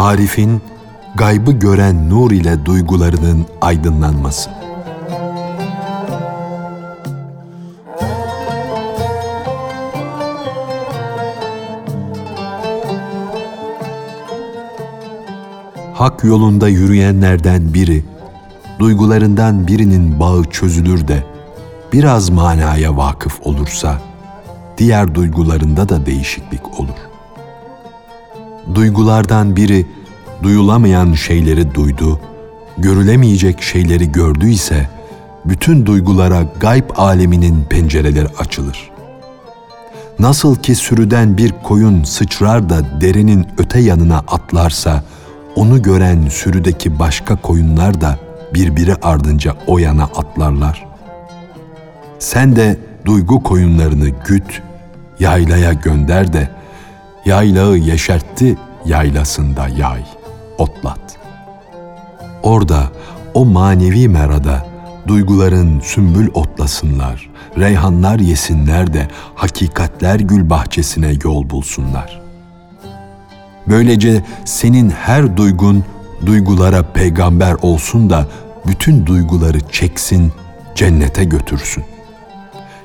Arif'in gaybı gören nur ile duygularının aydınlanması. Hak yolunda yürüyenlerden biri, duygularından birinin bağı çözülür de biraz manaya vakıf olursa, diğer duygularında da değişiklik olur. Duygulardan biri duyulamayan şeyleri duydu, görülemeyecek şeyleri gördüyse, bütün duygulara gayb aleminin pencereleri açılır. Nasıl ki sürüden bir koyun sıçrar da derenin öte yanına atlarsa, onu gören sürüdeki başka koyunlar da birbiri ardınca o yana atlarlar. Sen de duygu koyunlarını güt, yaylaya gönder de, yaylağı yeşertti yaylasında yay, otlat. Orada o manevi merada duyguların sümbül otlasınlar, reyhanlar yesinler de hakikatler gül bahçesine yol bulsunlar. Böylece senin her duygun duygulara peygamber olsun da bütün duyguları çeksin, cennete götürsün.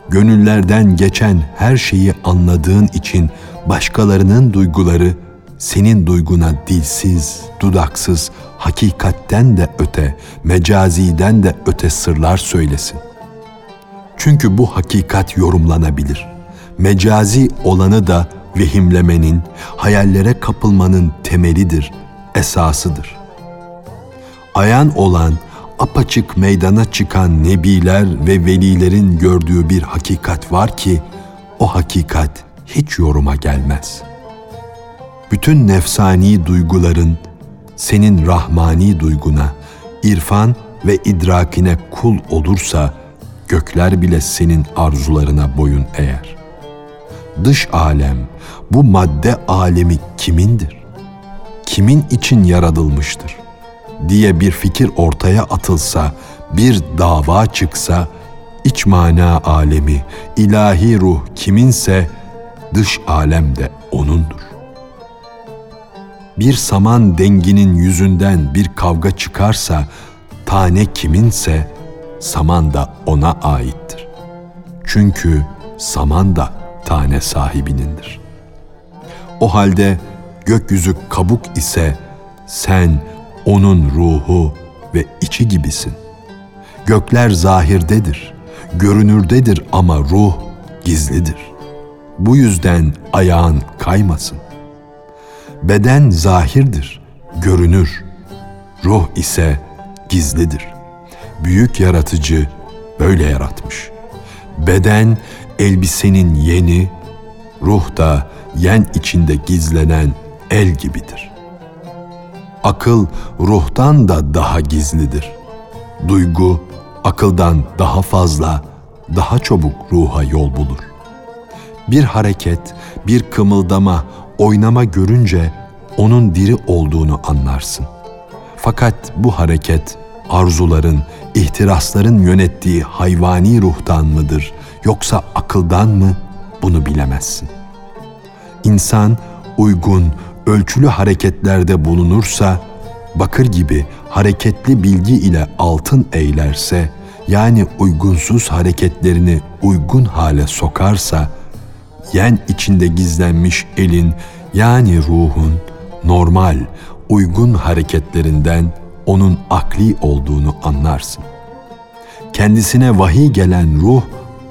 Gönüllerden geçen her şeyi anladığın için başkalarının duyguları senin duyguna dilsiz, dudaksız, hakikatten de öte, mecaziden de öte sırlar söylesin. Çünkü bu hakikat yorumlanabilir. Mecazi olanı da vehimlemenin, hayallere kapılmanın temelidir, esasıdır. Ayan olan, apaçık meydana çıkan nebiler ve velilerin gördüğü bir hakikat var ki, o hakikat hiç yoruma gelmez. Bütün nefsani duyguların senin rahmani duyguna, irfan ve idrakine kul olursa, gökler bile senin arzularına boyun eğer. Dış alem, bu madde alemi kimindir? Kimin için yaratılmıştır? diye bir fikir ortaya atılsa, bir dava çıksa, iç mana alemi, ilahi ruh kiminse dış alem de onundur. Bir saman denginin yüzünden bir kavga çıkarsa, tane kiminse saman da ona aittir. Çünkü saman da tane sahibinindir. O halde gökyüzü kabuk ise sen onun ruhu ve içi gibisin. Gökler zahirdedir, görünürdedir ama ruh gizlidir. Bu yüzden ayağın kaymasın. Beden zahirdir, görünür. Ruh ise gizlidir. Büyük yaratıcı böyle yaratmış. Beden elbisenin yeni, ruh da yen içinde gizlenen el gibidir. Akıl ruhtan da daha gizlidir. Duygu akıldan daha fazla, daha çabuk ruha yol bulur. Bir hareket, bir kımıldama, oynama görünce onun diri olduğunu anlarsın. Fakat bu hareket arzuların, ihtirasların yönettiği hayvani ruhtan mıdır yoksa akıldan mı bunu bilemezsin. İnsan uygun, ölçülü hareketlerde bulunursa, bakır gibi hareketli bilgi ile altın eylerse, yani uygunsuz hareketlerini uygun hale sokarsa, yen içinde gizlenmiş elin yani ruhun normal, uygun hareketlerinden onun akli olduğunu anlarsın. Kendisine vahiy gelen ruh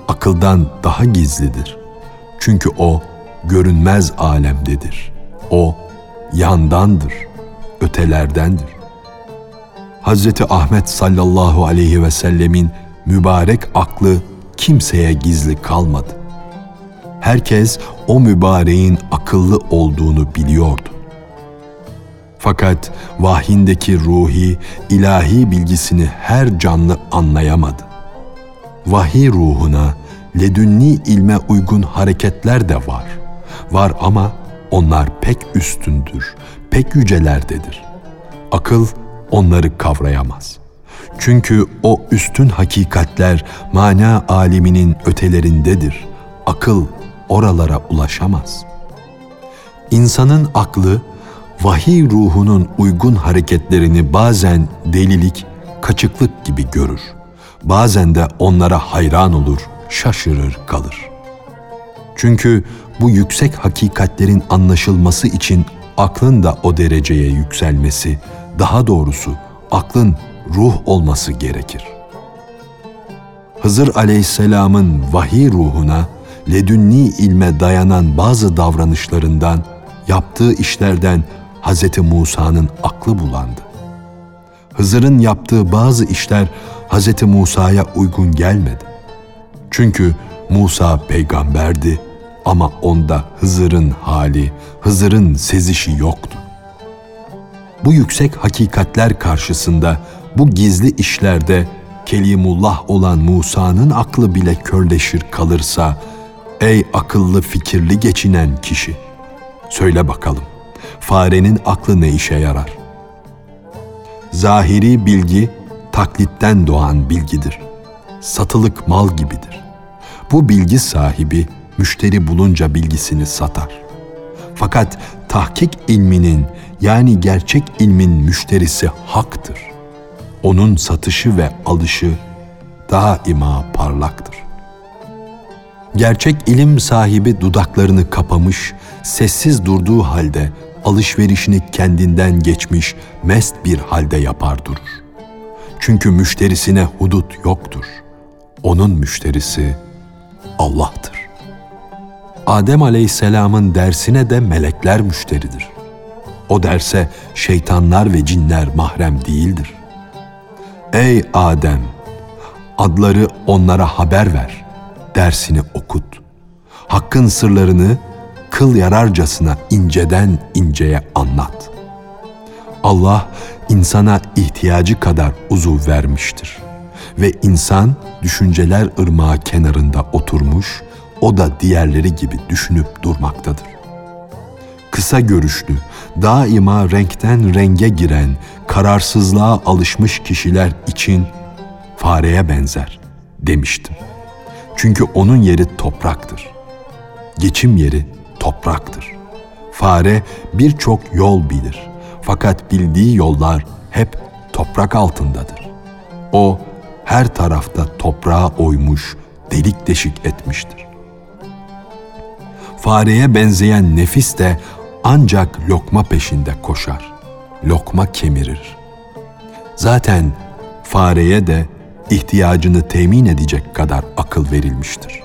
akıldan daha gizlidir. Çünkü o görünmez alemdedir. O yandandır, ötelerdendir. Hazreti Ahmet sallallahu aleyhi ve sellemin mübarek aklı kimseye gizli kalmadı. Herkes o mübareğin akıllı olduğunu biliyordu. Fakat vahyindeki ruhi, ilahi bilgisini her canlı anlayamadı. Vahiy ruhuna ledünni ilme uygun hareketler de var. Var ama onlar pek üstündür, pek yücelerdedir. Akıl onları kavrayamaz. Çünkü o üstün hakikatler mana aleminin ötelerindedir. Akıl oralara ulaşamaz. İnsanın aklı vahiy ruhunun uygun hareketlerini bazen delilik, kaçıklık gibi görür. Bazen de onlara hayran olur, şaşırır kalır. Çünkü bu yüksek hakikatlerin anlaşılması için aklın da o dereceye yükselmesi, daha doğrusu aklın ruh olması gerekir. Hızır aleyhisselamın vahiy ruhuna, ledünni ilme dayanan bazı davranışlarından, yaptığı işlerden Hz. Musa'nın aklı bulandı. Hızır'ın yaptığı bazı işler Hz. Musa'ya uygun gelmedi. Çünkü Musa peygamberdi ama onda Hızır'ın hali, Hızır'ın sezişi yoktu. Bu yüksek hakikatler karşısında bu gizli işlerde Kelimullah olan Musa'nın aklı bile körleşir kalırsa, ey akıllı fikirli geçinen kişi, söyle bakalım, farenin aklı ne işe yarar? Zahiri bilgi, taklitten doğan bilgidir. Satılık mal gibidir. Bu bilgi sahibi, müşteri bulunca bilgisini satar. Fakat tahkik ilminin yani gerçek ilmin müşterisi haktır. Onun satışı ve alışı daima parlaktır. Gerçek ilim sahibi dudaklarını kapamış, sessiz durduğu halde alışverişini kendinden geçmiş, mest bir halde yapar durur. Çünkü müşterisine hudut yoktur. Onun müşterisi Allah'tır. Adem Aleyhisselam'ın dersine de melekler müşteridir. O derse şeytanlar ve cinler mahrem değildir. Ey Adem! Adları onlara haber ver, dersini okut. Hakkın sırlarını kıl yararcasına inceden inceye anlat. Allah insana ihtiyacı kadar uzuv vermiştir. Ve insan düşünceler ırmağı kenarında oturmuş, o da diğerleri gibi düşünüp durmaktadır. Kısa görüşlü, daima renkten renge giren, kararsızlığa alışmış kişiler için fareye benzer demiştim. Çünkü onun yeri topraktır. Geçim yeri topraktır. Fare birçok yol bilir. Fakat bildiği yollar hep toprak altındadır. O her tarafta toprağa oymuş, delik deşik etmiştir. Fareye benzeyen nefis de ancak lokma peşinde koşar. Lokma kemirir. Zaten fareye de ihtiyacını temin edecek kadar akıl verilmiştir.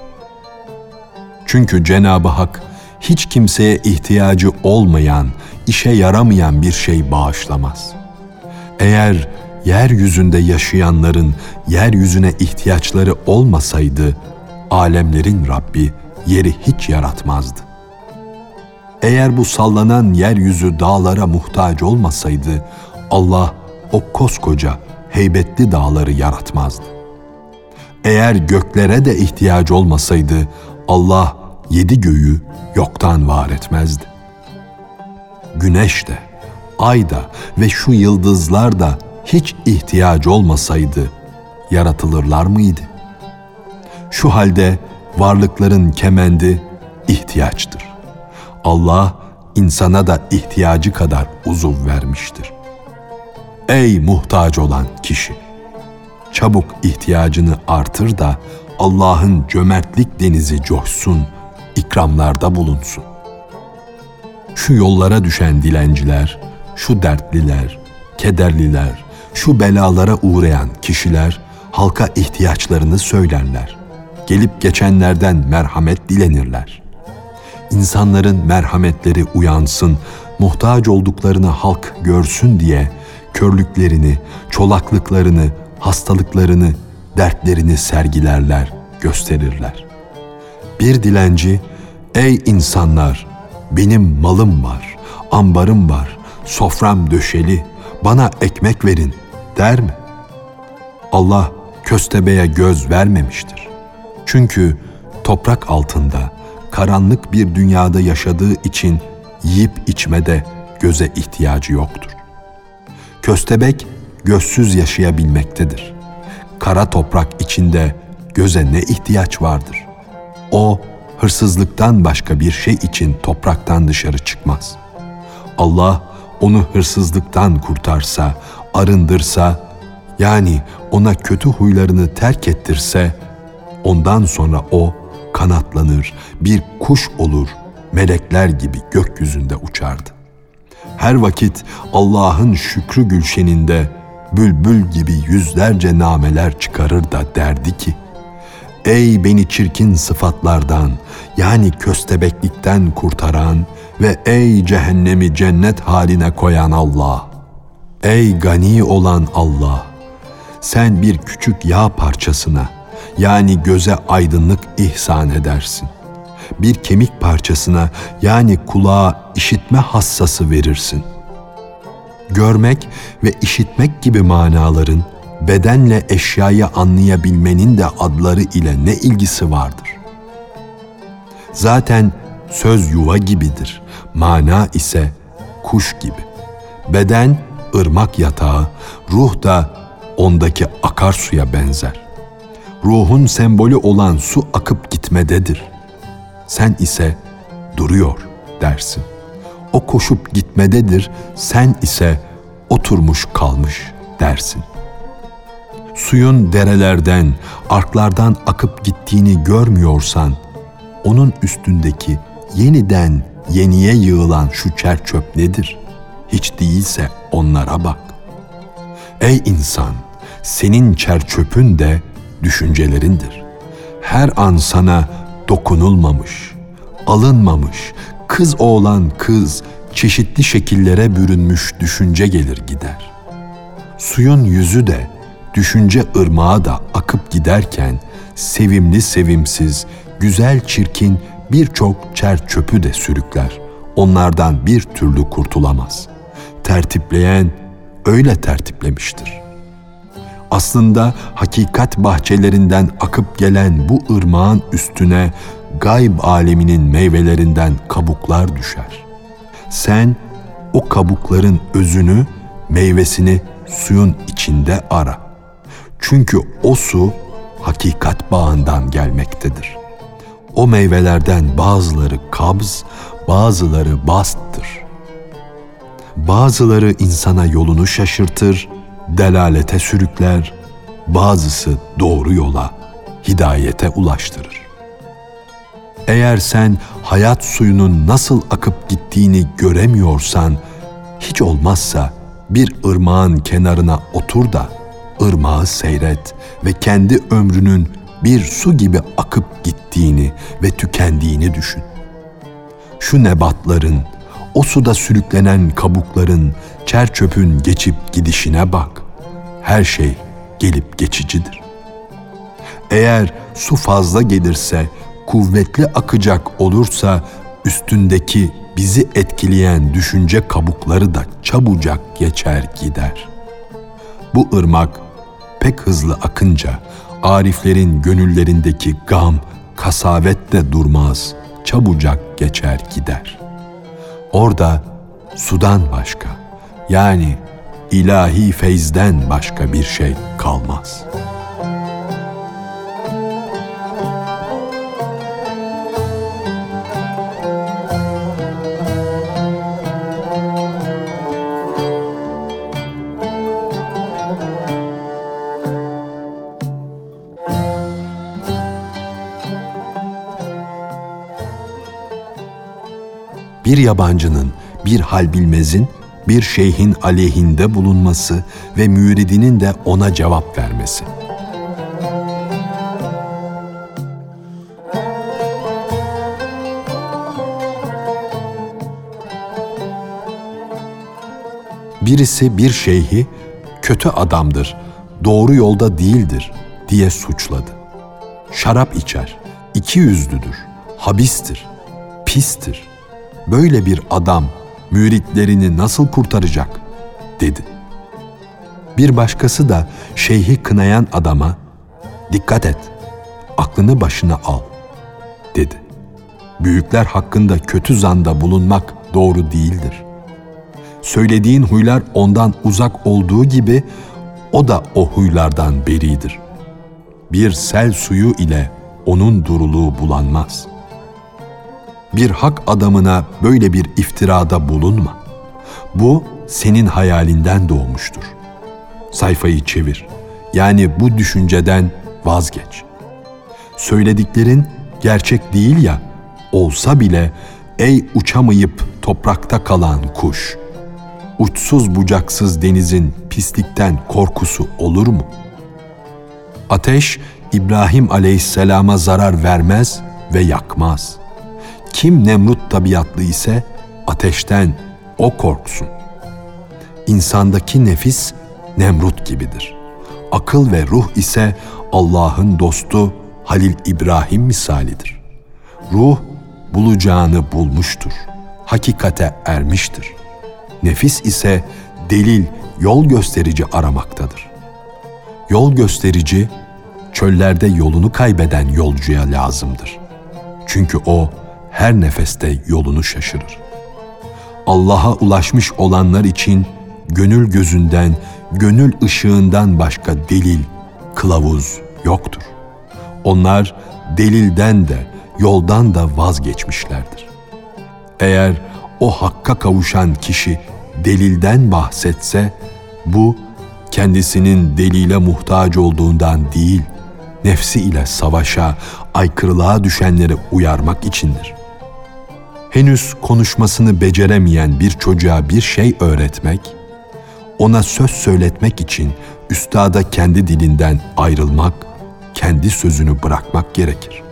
Çünkü Cenab-ı Hak hiç kimseye ihtiyacı olmayan, işe yaramayan bir şey bağışlamaz. Eğer yeryüzünde yaşayanların yeryüzüne ihtiyaçları olmasaydı, alemlerin Rabbi yeri hiç yaratmazdı. Eğer bu sallanan yeryüzü dağlara muhtaç olmasaydı, Allah o koskoca, heybetli dağları yaratmazdı. Eğer göklere de ihtiyaç olmasaydı, Allah yedi göğü yoktan var etmezdi. Güneş de, ay da ve şu yıldızlar da hiç ihtiyaç olmasaydı yaratılırlar mıydı? Şu halde varlıkların kemendi ihtiyaçtır. Allah insana da ihtiyacı kadar uzuv vermiştir. Ey muhtaç olan kişi! Çabuk ihtiyacını artır da Allah'ın cömertlik denizi coşsun, ikramlarda bulunsun. Şu yollara düşen dilenciler, şu dertliler, kederliler, şu belalara uğrayan kişiler halka ihtiyaçlarını söylerler. Gelip geçenlerden merhamet dilenirler. İnsanların merhametleri uyansın, muhtaç olduklarını halk görsün diye körlüklerini, çolaklıklarını, hastalıklarını, dertlerini sergilerler, gösterirler. Bir dilenci, ey insanlar, benim malım var, ambarım var, sofram döşeli, bana ekmek verin der mi? Allah köstebeğe göz vermemiştir. Çünkü toprak altında, karanlık bir dünyada yaşadığı için yiyip içmede göze ihtiyacı yoktur. Köstebek gözsüz yaşayabilmektedir. Kara toprak içinde göze ne ihtiyaç vardır? O hırsızlıktan başka bir şey için topraktan dışarı çıkmaz. Allah onu hırsızlıktan kurtarsa, arındırsa, yani ona kötü huylarını terk ettirse, ondan sonra o kanatlanır, bir kuş olur, melekler gibi gökyüzünde uçardı. Her vakit Allah'ın şükrü gülşeninde bülbül gibi yüzlerce nameler çıkarır da derdi ki, Ey beni çirkin sıfatlardan yani köstebeklikten kurtaran ve ey cehennemi cennet haline koyan Allah! Ey gani olan Allah! Sen bir küçük yağ parçasına yani göze aydınlık ihsan edersin. Bir kemik parçasına yani kulağa işitme hassası verirsin. Görmek ve işitmek gibi manaların bedenle eşyayı anlayabilmenin de adları ile ne ilgisi vardır? Zaten söz yuva gibidir, mana ise kuş gibi. Beden ırmak yatağı, ruh da ondaki akarsuya benzer. Ruhun sembolü olan su akıp gitmededir. Sen ise duruyor dersin. O koşup gitmededir, sen ise oturmuş kalmış dersin.'' suyun derelerden, arklardan akıp gittiğini görmüyorsan, onun üstündeki yeniden yeniye yığılan şu çer çöp nedir? Hiç değilse onlara bak. Ey insan, senin çer çöpün de düşüncelerindir. Her an sana dokunulmamış, alınmamış, kız oğlan kız, çeşitli şekillere bürünmüş düşünce gelir gider. Suyun yüzü de düşünce ırmağı da akıp giderken sevimli sevimsiz, güzel çirkin birçok çer çöpü de sürükler. Onlardan bir türlü kurtulamaz. Tertipleyen öyle tertiplemiştir. Aslında hakikat bahçelerinden akıp gelen bu ırmağın üstüne gayb aleminin meyvelerinden kabuklar düşer. Sen o kabukların özünü, meyvesini suyun içinde ara.'' Çünkü o su hakikat bağından gelmektedir. O meyvelerden bazıları kabz, bazıları basttır. Bazıları insana yolunu şaşırtır, delalete sürükler, bazısı doğru yola, hidayete ulaştırır. Eğer sen hayat suyunun nasıl akıp gittiğini göremiyorsan, hiç olmazsa bir ırmağın kenarına otur da ırmağı seyret ve kendi ömrünün bir su gibi akıp gittiğini ve tükendiğini düşün. Şu nebatların, o suda sürüklenen kabukların, çer çöpün geçip gidişine bak. Her şey gelip geçicidir. Eğer su fazla gelirse, kuvvetli akacak olursa üstündeki bizi etkileyen düşünce kabukları da çabucak geçer gider. Bu ırmak pek hızlı akınca ariflerin gönüllerindeki gam, kasavet de durmaz, çabucak geçer gider. Orada sudan başka, yani ilahi feyzden başka bir şey kalmaz.'' Yabancının, bir hal bilmezin, bir şeyhin aleyhinde bulunması ve müridinin de ona cevap vermesi. Birisi bir şeyhi kötü adamdır, doğru yolda değildir diye suçladı. Şarap içer, iki yüzlüdür, habistir, pistir böyle bir adam müritlerini nasıl kurtaracak dedi. Bir başkası da şeyhi kınayan adama dikkat et, aklını başına al dedi. Büyükler hakkında kötü zanda bulunmak doğru değildir. Söylediğin huylar ondan uzak olduğu gibi o da o huylardan beridir. Bir sel suyu ile onun duruluğu bulanmaz.'' Bir hak adamına böyle bir iftirada bulunma. Bu senin hayalinden doğmuştur. Sayfayı çevir. Yani bu düşünceden vazgeç. Söylediklerin gerçek değil ya, olsa bile ey uçamayıp toprakta kalan kuş, uçsuz bucaksız denizin pislikten korkusu olur mu? Ateş İbrahim aleyhisselama zarar vermez ve yakmaz. Kim Nemrut tabiatlı ise ateşten o korksun. İnsandaki nefis Nemrut gibidir. Akıl ve ruh ise Allah'ın dostu Halil İbrahim misalidir. Ruh bulacağını bulmuştur. Hakikate ermiştir. Nefis ise delil, yol gösterici aramaktadır. Yol gösterici çöllerde yolunu kaybeden yolcuya lazımdır. Çünkü o her nefeste yolunu şaşırır. Allah'a ulaşmış olanlar için gönül gözünden, gönül ışığından başka delil, kılavuz yoktur. Onlar delilden de, yoldan da vazgeçmişlerdir. Eğer o hakka kavuşan kişi delilden bahsetse, bu kendisinin delile muhtaç olduğundan değil, nefsi ile savaşa, aykırılığa düşenleri uyarmak içindir. Henüz konuşmasını beceremeyen bir çocuğa bir şey öğretmek, ona söz söyletmek için üstada kendi dilinden ayrılmak, kendi sözünü bırakmak gerekir.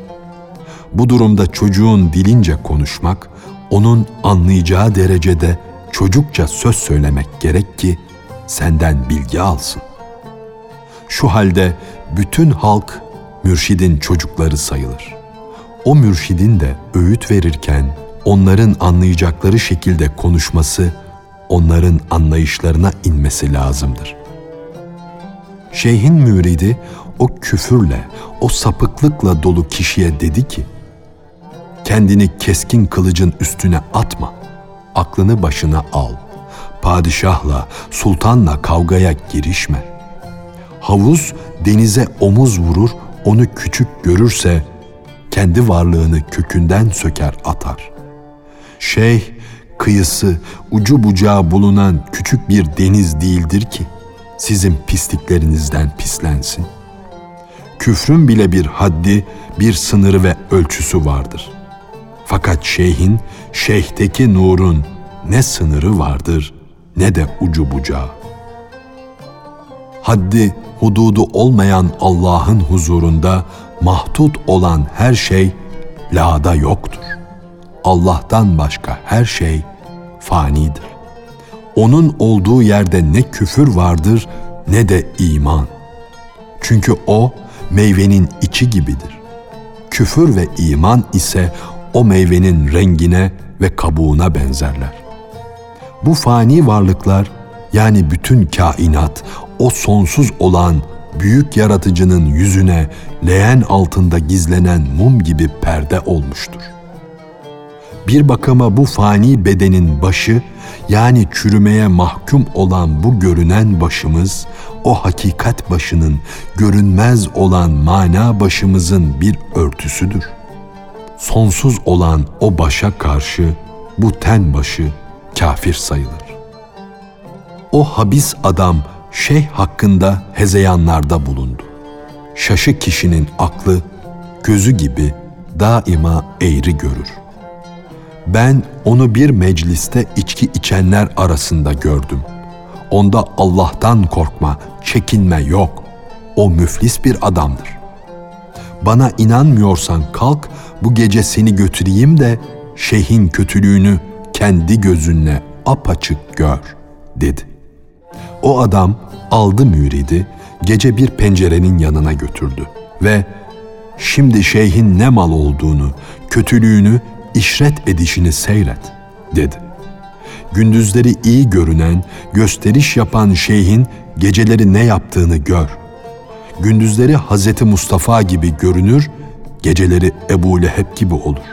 Bu durumda çocuğun dilince konuşmak, onun anlayacağı derecede çocukça söz söylemek gerek ki senden bilgi alsın. Şu halde bütün halk mürşidin çocukları sayılır. O mürşidin de öğüt verirken onların anlayacakları şekilde konuşması, onların anlayışlarına inmesi lazımdır. Şeyhin müridi o küfürle, o sapıklıkla dolu kişiye dedi ki, kendini keskin kılıcın üstüne atma, aklını başına al, padişahla, sultanla kavgaya girişme. Havuz denize omuz vurur, onu küçük görürse, kendi varlığını kökünden söker atar. Şeyh, kıyısı, ucu bucağı bulunan küçük bir deniz değildir ki, sizin pisliklerinizden pislensin. Küfrün bile bir haddi, bir sınırı ve ölçüsü vardır. Fakat şeyhin, şeyhteki nurun ne sınırı vardır ne de ucu bucağı. Haddi, hududu olmayan Allah'ın huzurunda mahdut olan her şey lada yoktur. Allah'tan başka her şey fanidir. Onun olduğu yerde ne küfür vardır ne de iman. Çünkü o meyvenin içi gibidir. Küfür ve iman ise o meyvenin rengine ve kabuğuna benzerler. Bu fani varlıklar yani bütün kainat o sonsuz olan büyük yaratıcının yüzüne leğen altında gizlenen mum gibi perde olmuştur. Bir bakıma bu fani bedenin başı yani çürümeye mahkum olan bu görünen başımız o hakikat başının görünmez olan mana başımızın bir örtüsüdür. Sonsuz olan o başa karşı bu ten başı kafir sayılır. O habis adam şeyh hakkında hezeyanlarda bulundu. Şaşı kişinin aklı gözü gibi daima eğri görür. Ben onu bir mecliste içki içenler arasında gördüm. Onda Allah'tan korkma, çekinme yok. O müflis bir adamdır. Bana inanmıyorsan kalk bu gece seni götüreyim de şeyhin kötülüğünü kendi gözünle apaçık gör dedi. O adam aldı müridi, gece bir pencerenin yanına götürdü ve şimdi şeyhin ne mal olduğunu, kötülüğünü, işret edişini seyret dedi. Gündüzleri iyi görünen, gösteriş yapan şeyhin geceleri ne yaptığını gör. Gündüzleri Hazreti Mustafa gibi görünür, geceleri Ebu Leheb gibi olur.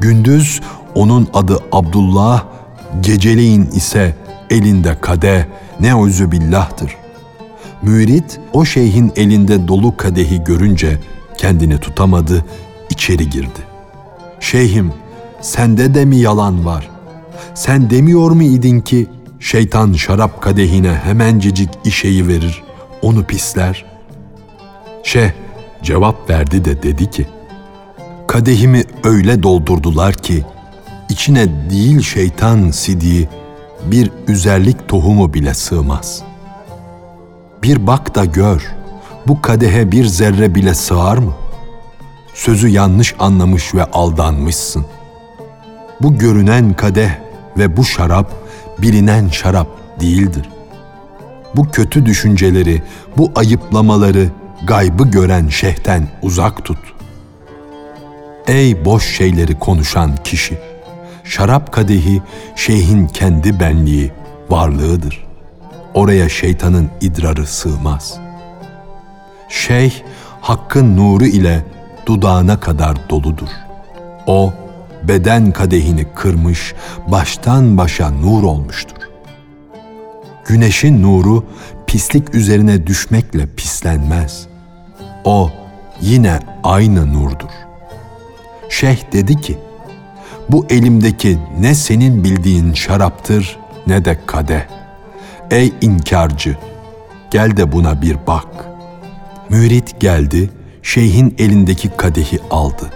Gündüz onun adı Abdullah, geceleyin ise elinde kade ne özü billahtır. Mürit o şeyhin elinde dolu kadehi görünce kendini tutamadı, içeri girdi. Şeyhim, sende de mi yalan var? Sen demiyor mu idin ki şeytan şarap kadehine hemencecik işeyi verir, onu pisler? Şeyh cevap verdi de dedi ki, kadehimi öyle doldurdular ki, içine değil şeytan sidiği, bir üzerlik tohumu bile sığmaz. Bir bak da gör, bu kadehe bir zerre bile sığar mı? Sözü yanlış anlamış ve aldanmışsın. Bu görünen kadeh ve bu şarap bilinen şarap değildir. Bu kötü düşünceleri, bu ayıplamaları gaybı gören şeyhten uzak tut. Ey boş şeyleri konuşan kişi! Şarap kadehi şeyhin kendi benliği, varlığıdır. Oraya şeytanın idrarı sığmaz. Şeyh, hakkın nuru ile dudağına kadar doludur. O, beden kadehini kırmış, baştan başa nur olmuştur. Güneşin nuru pislik üzerine düşmekle pislenmez. O yine aynı nurdur. Şeyh dedi ki, bu elimdeki ne senin bildiğin şaraptır ne de kadeh. Ey inkarcı, gel de buna bir bak. Mürit geldi, şeyhin elindeki kadehi aldı.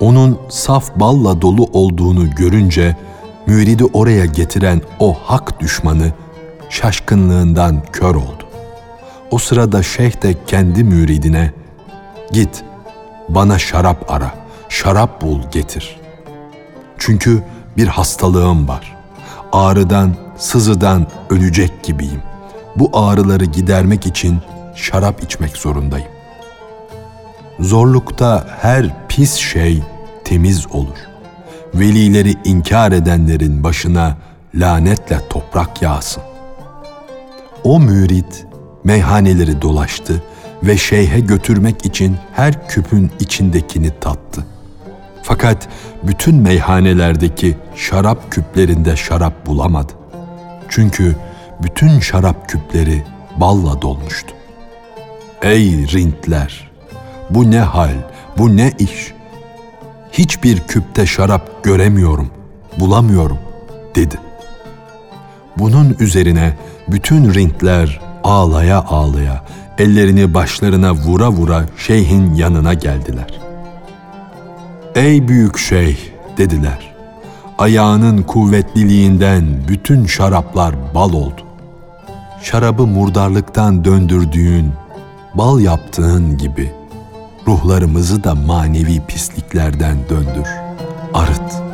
Onun saf balla dolu olduğunu görünce müridi oraya getiren o hak düşmanı şaşkınlığından kör oldu. O sırada şeyh de kendi müridine git bana şarap ara, şarap bul getir. Çünkü bir hastalığım var. Ağrıdan, sızıdan ölecek gibiyim. Bu ağrıları gidermek için şarap içmek zorundayım. Zorlukta her pis şey temiz olur. Velileri inkar edenlerin başına lanetle toprak yağsın. O mürit meyhaneleri dolaştı ve şeyhe götürmek için her küpün içindekini tattı. Fakat bütün meyhanelerdeki şarap küplerinde şarap bulamadı. Çünkü bütün şarap küpleri balla dolmuştu. Ey rintler! Bu ne hal, bu ne iş? Hiçbir küpte şarap göremiyorum, bulamıyorum, dedi. Bunun üzerine bütün rintler ağlaya ağlaya, ellerini başlarına vura vura şeyhin yanına geldiler. Ey büyük şeyh dediler. Ayağının kuvvetliliğinden bütün şaraplar bal oldu. Şarabı murdarlıktan döndürdüğün, bal yaptığın gibi ruhlarımızı da manevi pisliklerden döndür. Arıt.''